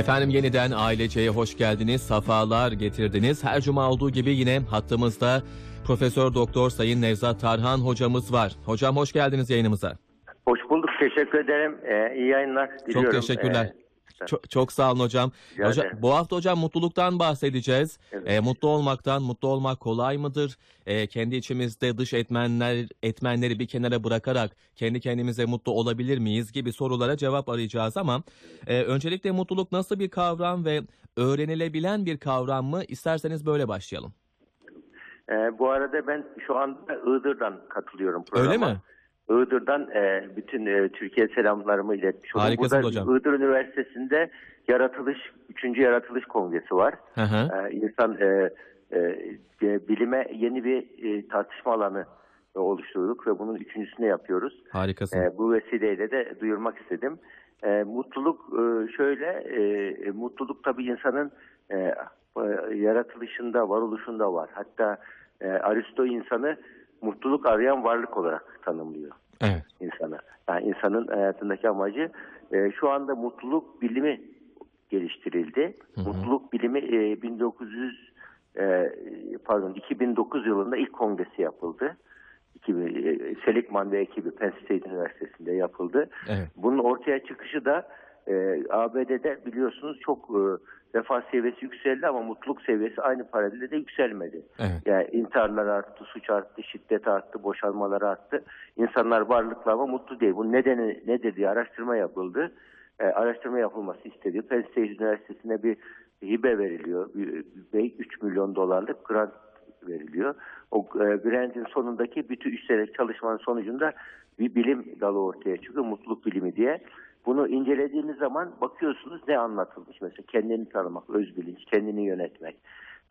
Efendim yeniden aileceye hoş geldiniz, safalar getirdiniz. Her cuma olduğu gibi yine hattımızda Profesör Doktor Sayın Nevzat Tarhan hocamız var. Hocam hoş geldiniz yayınımıza. Hoş bulduk. Teşekkür ederim. Ee, iyi yayınlar diliyorum. Çok teşekkürler. Ee, Çok, çok sağ olun hocam. Rica Hoca- ederim. bu hafta hocam mutluluktan bahsedeceğiz. Evet. Ee, mutlu olmaktan, mutlu olmak kolay mıdır? Ee, kendi içimizde dış etmenler etmenleri bir kenara bırakarak kendi kendimize mutlu olabilir miyiz gibi sorulara cevap arayacağız ama e, öncelikle mutluluk nasıl bir kavram ve öğrenilebilen bir kavram mı? İsterseniz böyle başlayalım. Ee, bu arada ben şu anda Iğdır'dan katılıyorum programa. Öyle mi? Iğdır'dan e, bütün e, Türkiye selamlarımı iletmiş oldum. Harikasınız Burada hocam. Iğdır Üniversitesi'nde yaratılış, 3. Yaratılış Kongresi var. Hı hı. Ee, insan e, e, e, bilime yeni bir e, tartışma alanı e, oluşturduk ve bunun üçüncüsünü yapıyoruz. Harikasın. E, bu vesileyle de duyurmak istedim. E, mutluluk e, şöyle, e, e, mutluluk tabii insanın e, e, yaratılışında, varoluşunda var. Hatta e, Aristo insanı mutluluk arayan varlık olarak tanımlıyor Evet. insana. Yani insanın hayatındaki amacı e, şu anda mutluluk bilimi geliştirildi. Hı hı. Mutluluk bilimi e, 1900 e, pardon 2009 yılında ilk kongresi yapıldı. 2000, e, Seligman ve ekibi Penn State Üniversitesi'nde yapıldı. Evet. Bunun ortaya çıkışı da e, ABD'de biliyorsunuz çok e, refah seviyesi yükseldi ama mutluluk seviyesi aynı paralelde de yükselmedi. Evet. Yani intiharlar arttı, suç arttı, şiddet arttı, boşanmalar arttı. İnsanlar varlıklı ama mutlu değil. Bunun nedeni nedir diye araştırma yapıldı. E, araştırma yapılması istedi. Penn State Üniversitesi'ne bir hibe veriliyor. Bir 3 milyon dolarlık grant veriliyor. O e, grantin sonundaki bütün üç senelik çalışmanın sonucunda bir bilim dalı ortaya çıkıyor. Mutluluk bilimi diye. Bunu incelediğiniz zaman bakıyorsunuz ne anlatılmış. Mesela kendini tanımak, öz bilinç, kendini yönetmek,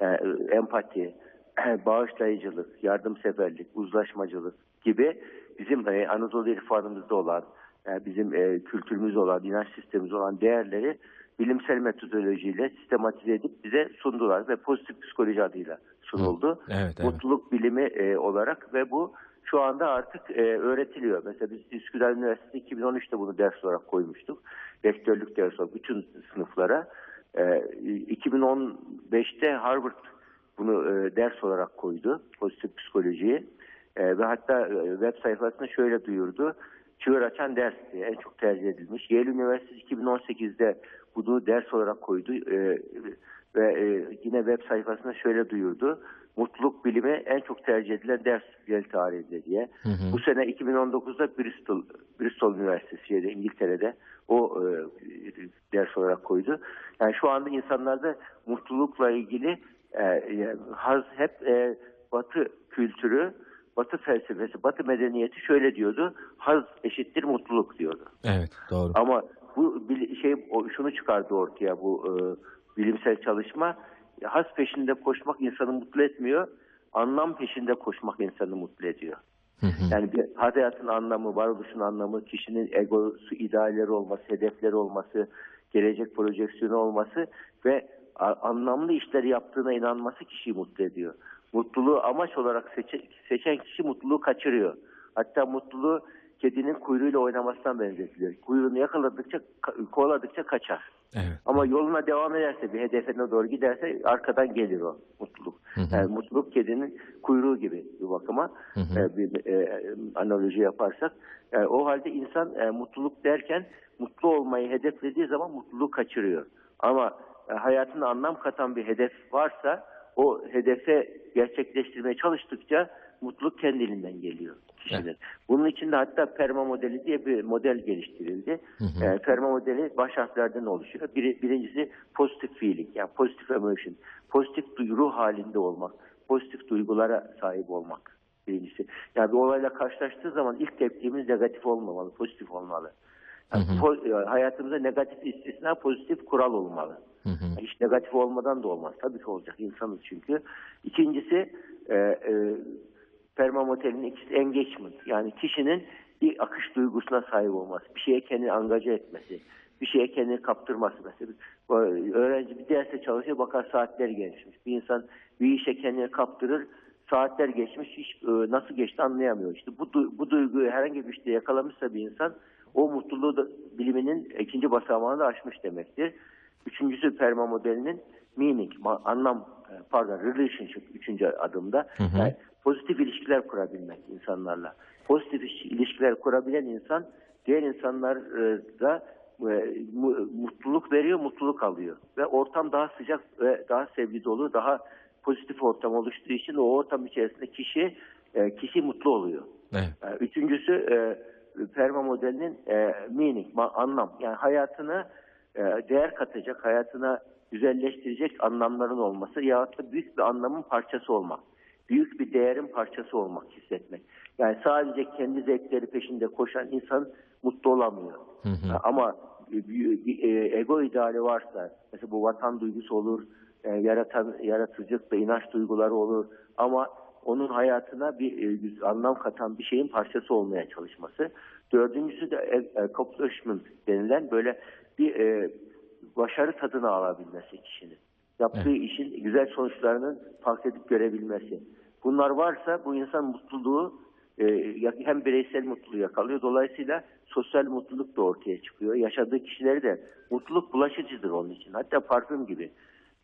e, empati, bağışlayıcılık, yardımseverlik, uzlaşmacılık gibi bizim e, Anadolu irfanımızda olan, e, bizim e, kültürümüz olan, inanç sistemimiz olan değerleri bilimsel metodolojiyle sistematize edip bize sundular ve pozitif psikoloji adıyla sunuldu. Evet, evet. Mutluluk bilimi e, olarak ve bu şu anda artık e, öğretiliyor. Mesela biz Üsküdar Üniversitesi 2013'te bunu ders olarak koymuştuk. Rektörlük dersi olarak bütün sınıflara. E, 2015'te Harvard bunu e, ders olarak koydu. Pozitif psikolojiyi. E, ve hatta e, web sayfasında şöyle duyurdu. Çığır açan ders diye en çok tercih edilmiş. Yale Üniversitesi 2018'de bunu ders olarak koydu. E, ve e, yine web sayfasında şöyle duyurdu. Mutluluk bilimi en çok tercih edilen ders Yale tarihinde diye. Hı hı. Bu sene 2019'da Bristol, Bristol Üniversitesi şeyde, İngiltere'de o e, ders olarak koydu. Yani şu anda insanlarda mutlulukla ilgili e, e, haz hep e, Batı kültürü, Batı felsefesi, Batı medeniyeti şöyle diyordu. Haz eşittir mutluluk diyordu. Evet, doğru. Ama bu şey o- şunu çıkardı ortaya bu e, bilimsel çalışma. Haz peşinde koşmak insanı mutlu etmiyor. Anlam peşinde koşmak insanı mutlu ediyor. Hı hı. Yani bir hayatın anlamı, varoluşun anlamı, kişinin egosu, idealleri olması, hedefleri olması, gelecek projeksiyonu olması ve anlamlı işleri yaptığına inanması kişiyi mutlu ediyor. Mutluluğu amaç olarak seçe- seçen kişi mutluluğu kaçırıyor. Hatta mutluluğu kedinin kuyruğuyla oynamasından benzetiliyor. Kuyruğunu yakaladıkça, ka- kovaladıkça kaçar. Evet. Ama yoluna devam ederse, bir hedefine doğru giderse arkadan gelir o mutluluk. Hı hı. Yani mutluluk kedinin kuyruğu gibi bir bakıma Hı hı. e, bir e, analoji yaparsak. Yani o halde insan e, mutluluk derken mutlu olmayı hedeflediği zaman mutluluğu kaçırıyor. Ama e, hayatına anlam katan bir hedef varsa o hedefe gerçekleştirmeye çalıştıkça mutluluk kendiliğinden geliyor kişinin. Bunun için de hatta PERMA modeli diye bir model geliştirildi. Hı hı. E, PERMA modeli baş harflerden oluşuyor. Biri, birincisi pozitif feeling yani pozitif emotion. Pozitif duy- ruh halinde olmak. Pozitif duygulara sahip olmak birincisi. Yani bir olayla karşılaştığı zaman ilk tepkimiz negatif olmamalı, pozitif olmalı. Yani Hı hı. po- e, hayatımızda negatif istisna pozitif kural olmalı. Hı hı. Hiç negatif olmadan da olmaz. Tabii ki olacak insanız çünkü. İkincisi e, e, Perma modelinin ikisi engagement. Yani kişinin bir akış duygusuna sahip olması. Bir şeye kendini angaja etmesi. Bir şeye kendini kaptırması. Mesela öğrenci bir derse çalışıyor bakar saatler geçmiş. Bir insan bir işe kendini kaptırır saatler geçmiş hiç e, nasıl geçti anlayamıyor. İşte bu, bu duyguyu herhangi bir işte yakalamışsa bir insan o mutluluğu da biliminin ikinci basamağını da aşmış demektir. Üçüncü üçüncüsü perma modelinin meaning, anlam, e, pardon relationship üçüncü adımda. Hı hı. Yani pozitif ilişkiler kurabilmek insanlarla. Pozitif iş- ilişkiler kurabilen insan diğer insanlara e, mu- mutluluk veriyor, mutluluk alıyor. Ve ortam daha sıcak ve daha sevgi dolu, daha pozitif ortam oluştuğu için o ortam içerisinde kişi e, kişi mutlu oluyor. Evet. E, Üçüncüsü e, perma modelinin e, meaning, anlam. Yani hayatına e, değer katacak, hayatına güzelleştirecek anlamların olması yahut da büyük bir anlamın parçası olmak. Büyük bir değerin parçası olmak, hissetmek. Yani sadece kendi zevkleri peşinde koşan insan mutlu olamıyor. Hı hı. Ama e, ego ideali varsa, mesela bu vatan duygusu olur, e, yaratan yaratıcılık ve inanç duyguları olur. Ama onun hayatına bir e, anlam katan bir şeyin parçası olmaya çalışması. Dördüncüsü de accomplishment denilen böyle bir e, başarı tadını alabilmesi kişinin. Yaptığı işin güzel sonuçlarının fark edip görebilmesi. Bunlar varsa bu insan mutluluğu e, hem bireysel mutluluğu yakalıyor. Dolayısıyla sosyal mutluluk da ortaya çıkıyor. Yaşadığı kişileri de mutluluk bulaşıcıdır onun için. Hatta parfüm gibi.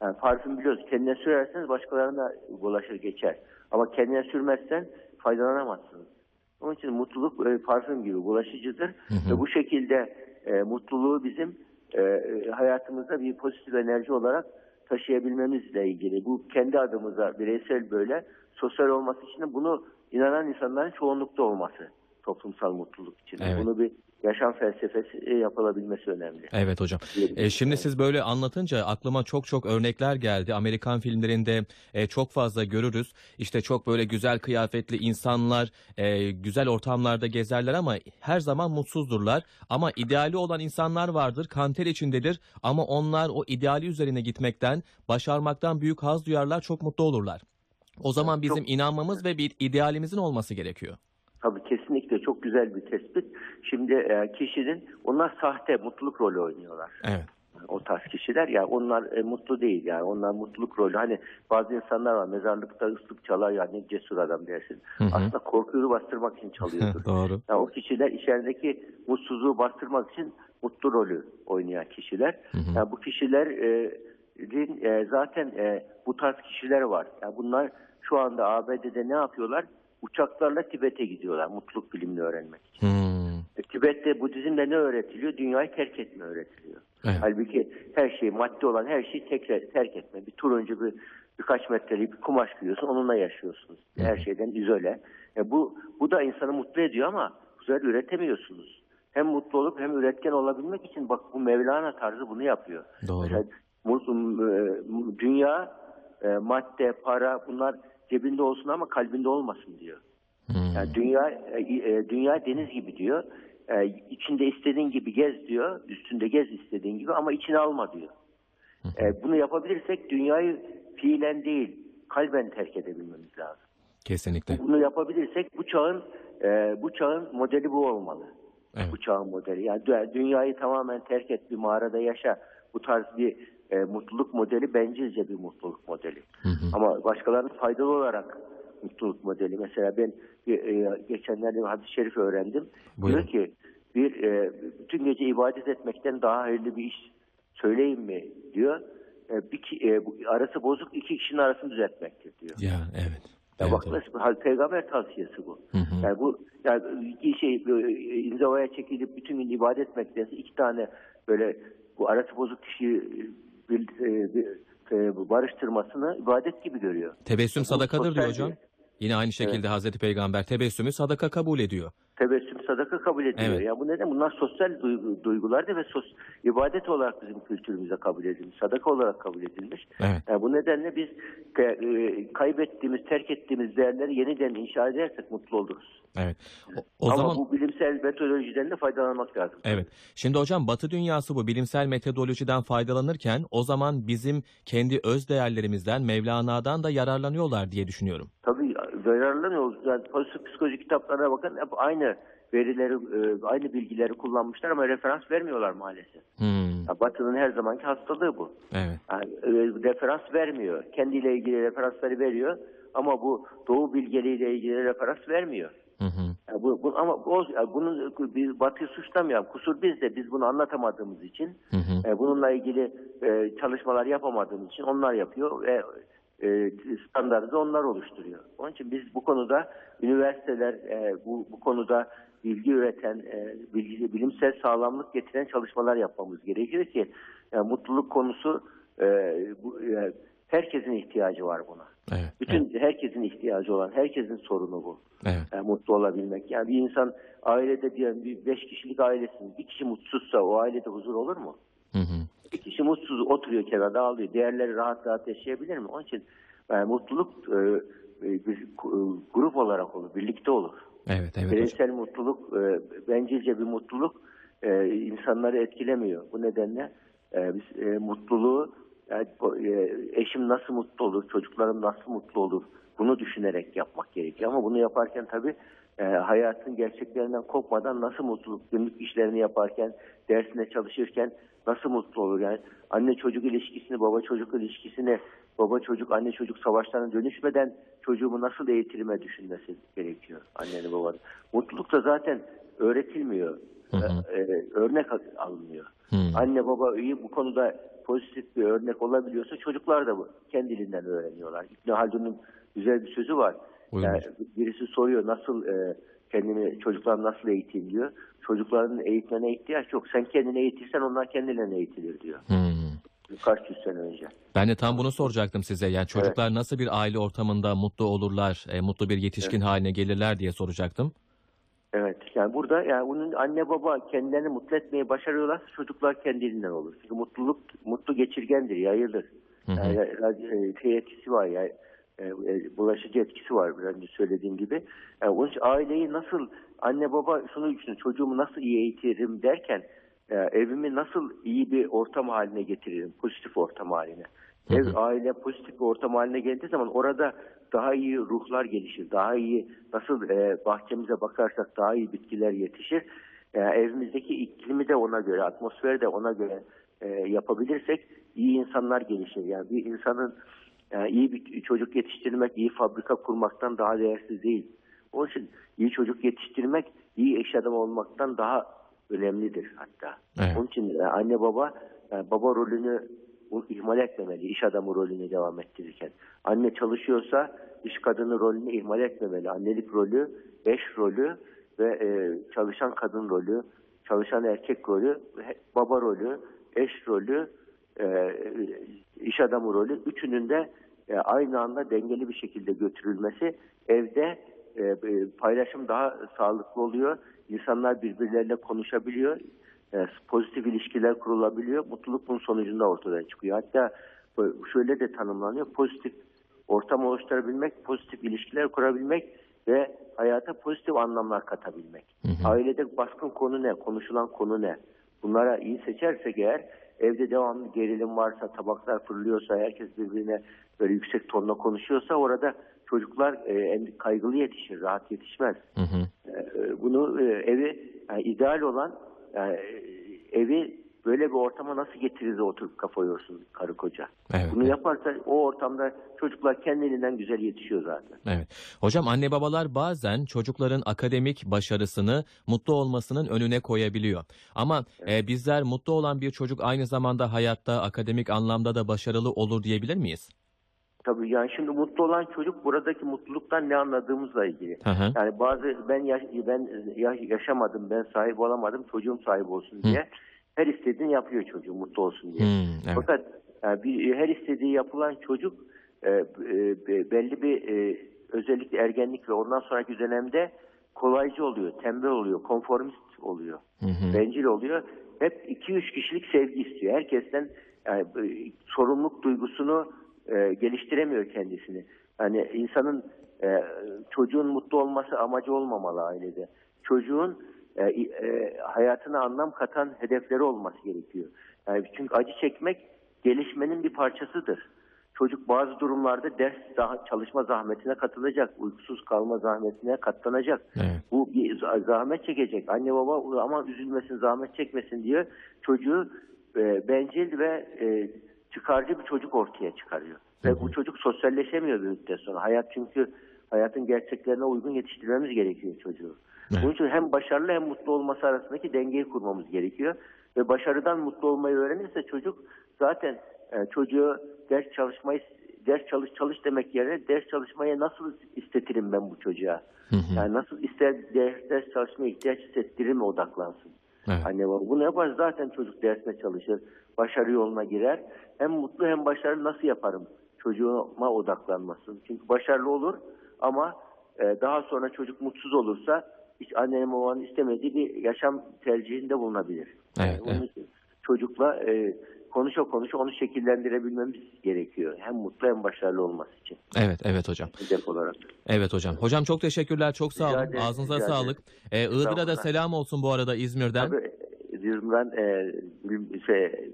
Yani parfüm biliyoruz kendine sürerseniz başkalarına bulaşır geçer. Ama kendine sürmezsen faydalanamazsınız. Onun için mutluluk e, parfüm gibi bulaşıcıdır. Ve bu şekilde e, mutluluğu bizim e, hayatımızda bir pozitif enerji olarak taşıyabilmemizle ilgili. Bu kendi adımıza bireysel böyle sosyal olması için de bunu inanan insanların çoğunlukta olması toplumsal mutluluk için. Evet. Bunu bir yaşam felsefesi yapılabilmesi önemli. Evet hocam. E, şimdi siz böyle anlatınca aklıma çok çok örnekler geldi. Amerikan filmlerinde e, çok fazla görürüz. İşte çok böyle güzel kıyafetli insanlar e, güzel ortamlarda gezerler ama her zaman mutsuzdurlar. Ama ideali olan insanlar vardır, kanter içindedir ama onlar o ideali üzerine gitmekten, başarmaktan büyük haz duyarlar, çok mutlu olurlar. O zaman bizim inanmamız ve bir idealimizin olması gerekiyor. Tabii kesinlikle çok güzel bir tespit. Şimdi e, kişinin onlar sahte mutluluk rolü oynuyorlar. Evet. O tarz kişiler ya onlar e, mutlu değil yani onlar mutluluk rolü. Hani bazı insanlar var mezarlıkta ıslık çalar ya ne cesur adam dersin. Hı hı. Aslında korkuyu bastırmak için çalıyordur. Doğru. Ya o kişiler içerideki mutsuzluğu bastırmak için mutlu rolü oynayan kişiler. Hı hı. Yani bu kişilerin e, zaten e, bu tarz kişiler var. Yani bunlar şu anda ABD'de ne yapıyorlar? Uçaklarla Tibet'e gidiyorlar mutluluk bilimini öğrenmek için. Hmm. E, Tibet'te Budizm'de ne öğretiliyor? Dünyayı terk etme öğretiliyor. Evet. Halbuki her şey madde olan her şeyi tekrar terk etme. Bir turuncu bir birkaç metrelik bir kumaş giyiyorsun onunla yaşıyorsunuz. Her şeyden izole. E, bu bu da insanı mutlu ediyor ama bu sefer üretemiyorsunuz. Hem mutlu olup hem üretken olabilmek için bak bu Mevlana tarzı bunu yapıyor. Doğru. Mesela e, dünya, e, madde, para bunlar cebinde olsun ama kalbinde olmasın diyor. Hmm. Yani dünya e, e, dünya deniz gibi diyor. E, içinde istediğin gibi gez diyor. Üstünde gez istediğin gibi ama içine alma diyor. E, bunu yapabilirsek dünyayı fiilen değil kalben terk edebilmemiz lazım. Kesinlikle. Bunu yapabilirsek bu çağın e, bu çağın modeli bu olmalı. Evet. Bu çağın modeli. Yani dü- dünyayı tamamen terk et bir mağarada yaşa. Bu tarz bir e, mutluluk modeli bencilce bir mutluluk modeli. Hı hı. Ama başkalarına faydalı olarak mutluluk modeli. Mesela ben bir, e, geçenlerde bir hadis-i şerif öğrendim. Buyurun. Diyor ki bir e, bütün gece ibadet etmekten daha hayırlı bir iş söyleyeyim mi diyor. E, bir ki, e, arası bozuk iki kişinin arasını düzeltmektir diyor. Ya evet. Ya Evet, bak evet. nasıl hal- peygamber tavsiyesi bu. Hı hı. Yani bu yani bir şey böyle inzivaya çekilip bütün gün ibadet etmektense iki tane böyle bu arası bozuk kişiyi bir, e, bir, e, bu barıştırmasını ibadet gibi görüyor. Tebessüm sadakadır diyor hocam. Yine aynı şekilde Hazreti Peygamber tebessümü sadaka kabul ediyor. Tebessüm sadaka kabul ediliyor. Evet. Ya bu neden? Bunlar sosyal duygu, duygulardı ve sos, ibadet olarak bizim kültürümüze kabul edilmiş. Sadaka olarak kabul edilmiş. Evet. Yani bu nedenle biz e, kaybettiğimiz, terk ettiğimiz değerleri yeniden inşa edersek mutlu oluruz. Evet. O, o Ama zaman bu bilimsel metodolojiden de faydalanmak lazım. evet. Şimdi hocam Batı dünyası bu bilimsel metodolojiden faydalanırken o zaman bizim kendi öz değerlerimizden Mevlana'dan da yararlanıyorlar diye düşünüyorum. Tabii yararlanıyoruz. Yani pozitif psikoloji kitaplarına bakın hep aynı verileri, e, aynı bilgileri kullanmışlar ama referans vermiyorlar maalesef. Hmm. Ya Batı'nın her zamanki hastalığı bu. Evet. Yani, e, referans vermiyor. Kendiyle ilgili referansları veriyor ama bu doğu bilgeliğiyle ilgili referans vermiyor. Hı hı. Ya bu, bu- ama o, ya bunun biz Batı'yı suçlamayalım. Kusur bizde. Biz bunu anlatamadığımız için, Hı hı. e, bununla ilgili e, çalışmalar yapamadığımız için onlar yapıyor ve e, standartı da onlar oluşturuyor. Onun için biz bu konuda üniversiteler e, bu, bu konuda bilgi üreten, e, bilgi, bilimsel sağlamlık getiren çalışmalar yapmamız gerekiyor ki yani mutluluk konusu e, bu, e, herkesin ihtiyacı var buna. Evet. Bütün herkesin ihtiyacı olan, herkesin sorunu bu. Evet. Yani mutlu olabilmek. Yani bir insan ailede diyelim bir beş kişilik ailesin. Bir kişi mutsuzsa o ailede huzur olur mu? Hı hı. Bir kişi mutsuz oturuyor kenarda ağlıyor. Diğerleri rahat rahat yaşayabilir mi? Onun için yani mutluluk e, e, bir e, grup olarak olur, birlikte olur. Evet, evet hocam. Bireysel mutluluk, e, bencilce bir mutluluk e, insanları etkilemiyor. Bu nedenle e, biz e, mutluluğu yani, e, eşim nasıl mutlu olur, çocuklarım nasıl mutlu olur bunu düşünerek yapmak gerekiyor. Ama bunu yaparken tabii e, hayatın gerçeklerinden kopmadan nasıl mutluluk, günlük işlerini yaparken, dersine çalışırken nasıl mutlu olur? Yani anne çocuk ilişkisini, baba çocuk ilişkisini, baba çocuk, anne çocuk savaşlarına dönüşmeden çocuğumu nasıl eğitirime düşünmesi gerekiyor annenin babanın. Mutluluk da zaten öğretilmiyor. Hı hı. E, e, örnek al- alınmıyor. Hı. Anne baba iyi bu konuda pozitif bir örnek olabiliyorsa çocuklar da bu kendiliğinden öğreniyorlar. İbn Haldun'un güzel bir sözü var. Yani hocam. birisi soruyor nasıl e, kendini çocuklar nasıl eğiteyim diyor. Çocukların eğitmene ihtiyaç yok. Sen kendini eğitirsen onlar kendilerine eğitilir diyor. Hı. Kaç yüz sene önce. Ben de tam bunu soracaktım size. Yani çocuklar nasıl bir aile ortamında mutlu olurlar, e, mutlu bir yetişkin haline gelirler diye soracaktım. Evet. Yani burada yani bunun anne baba kendilerini mutlu etmeyi başarıyorlar. Çocuklar kendiliğinden olur. Çünkü mutluluk mutlu geçirgendir, yayılır. Hı hı. Yani, e, şey etkisi var ya e, e, bulaşıcı etkisi var biraz önce söylediğim gibi. Yani onun için aileyi nasıl anne baba şunu düşünün çocuğumu nasıl iyi eğitirim derken e, evimi nasıl iyi bir ortam haline getiririm pozitif ortam haline. Hı Ev hı. aile pozitif bir ortam haline geldiği zaman orada daha iyi ruhlar gelişir. Daha iyi nasıl e, bahçemize bakarsak daha iyi bitkiler yetişir. E, evimizdeki iklimi de ona göre, atmosferi de ona göre e, yapabilirsek iyi insanlar gelişir. Yani bir insanın e, iyi bir çocuk yetiştirmek, iyi fabrika kurmaktan daha değersiz değil. Onun için iyi çocuk yetiştirmek, iyi eş adamı olmaktan daha önemlidir hatta. Evet. Onun için e, anne baba e, baba rolünü ihmal etmemeli iş adamı rolünü devam ettirirken. Anne çalışıyorsa iş kadını rolünü ihmal etmemeli. Annelik rolü, eş rolü ve e, çalışan kadın rolü, çalışan erkek rolü, baba rolü, eş rolü, e, iş adamı rolü üçünün de e, aynı anda dengeli bir şekilde götürülmesi evde e, e, paylaşım daha sağlıklı oluyor. İnsanlar birbirleriyle konuşabiliyor. E, pozitif ilişkiler kurulabiliyor. Mutluluk bunun sonucunda ortaya çıkıyor. Hatta şöyle de tanımlanıyor. Pozitif ortam oluşturabilmek, pozitif ilişkiler kurabilmek ve hayata pozitif anlamlar katabilmek. Hı hı. Ailede baskın konu ne? Konuşulan konu ne? Bunlara iyi seçersek eğer evde devamlı gerilim varsa, tabaklar fırlıyorsa, herkes birbirine böyle yüksek tonla konuşuyorsa orada çocuklar e, kaygılı yetişir, rahat yetişmez. Hı hı. E, bunu e, evi yani ideal olan yani, e, evi böyle bir ortama nasıl getiririz oturup kafa yorsun karı koca. Evet, Bunu evet. yaparsa o ortamda çocuklar kendiliğinden güzel yetişiyor zaten. Evet. Hocam anne babalar bazen çocukların akademik başarısını mutlu olmasının önüne koyabiliyor. Ama e, bizler mutlu olan bir çocuk aynı zamanda hayatta akademik anlamda da başarılı olur diyebilir miyiz? Tabii yani şimdi mutlu olan çocuk buradaki mutluluktan ne anladığımızla ilgili. Hı hı. Yani bazı ben yaş, ben ya- yaşamadım, ben sahip olamadım, çocuğum sahip olsun diye her istediğini yapıyor çocuğu mutlu olsun diye. Hmm, evet. Fakat yani bir, her istediği yapılan çocuk e, e, be- belli bir e, özellikle ergenlik ve ondan sonraki dönemde kolaycı oluyor, tembel oluyor, konformist oluyor, Hı hı. bencil oluyor. Hep 2-3 kişilik sevgi istiyor. Herkesten yani, e, sorumluluk duygusunu e, geliştiremiyor kendisini. Yani insanın e, çocuğun mutlu olması amacı olmamalı ailede. Çocuğun e, e, hayatına anlam katan hedefleri olması gerekiyor. Yani çünkü acı çekmek gelişmenin bir parçasıdır. Çocuk bazı durumlarda ders çalışma zahmetine katılacak, uykusuz kalma zahmetine katlanacak. Evet. Bu bir za- zahmet çekecek. Anne baba ama üzülmesin, zahmet çekmesin diye çocuğu e, bencil ve e, çıkarcı bir çocuk ortaya çıkarıyor. Ve bu çocuk sosyalleşemiyor bir müddet sonra. Hayat çünkü hayatın gerçeklerine uygun yetiştirmemiz gerekiyor çocuğu. Evet. Bunun için hem başarılı hem mutlu olması arasındaki dengeyi kurmamız gerekiyor. Ve başarıdan mutlu olmayı öğrenirse çocuk zaten e, çocuğu ders çalışmayı ders çalış çalış demek yerine ders çalışmaya nasıl istetirim ben bu çocuğa? Yani nasıl ister ders, ders çalışmaya ihtiyaç hissettiririm odaklansın. Evet. Anne baba bunu yapar zaten çocuk dersine çalışır. Başarı yoluna girer. Hem mutlu hem başarılı nasıl yaparım? Çocuğuma odaklanmasın. Çünkü başarılı olur ama e, daha sonra çocuk mutsuz olursa hiç annenin babanın istemediği bir yaşam tercihinde bulunabilir. Evet, Yani evet. çocukla e, konuşa konuşa onu şekillendirebilmemiz gerekiyor. Hem mutlu hem başarılı olması için. Evet, evet hocam. Hedef olarak. Evet hocam. Hocam çok teşekkürler. Çok sağ olun. ederim, Ağzınıza rica sağlık. Ee, Iğdır'a da selam olsun bu arada İzmir'den. Tabii Dizim'den e, şey,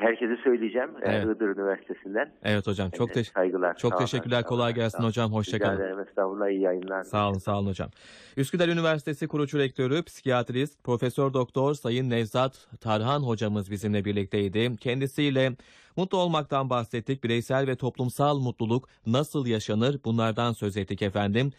herkese söyleyeceğim. E, Evet. Iğdır Üniversitesi'nden. Evet hocam. Çok E, teş- saygılar. çok Sağ teşekkürler. sağ Kolay gelsin sağ hocam. Hoşça Rica kalın. ederim. Estağfurullah. iyi yayınlar. Sağ olun, sağ olun hocam. Üsküdar Üniversitesi Kurucu Rektörü, psikiyatrist, Profesör Doktor Sayın Nevzat Tarhan hocamız bizimle birlikteydi. Kendisiyle mutlu olmaktan bahsettik. Bireysel ve toplumsal mutluluk nasıl yaşanır? Bunlardan söz ettik efendim.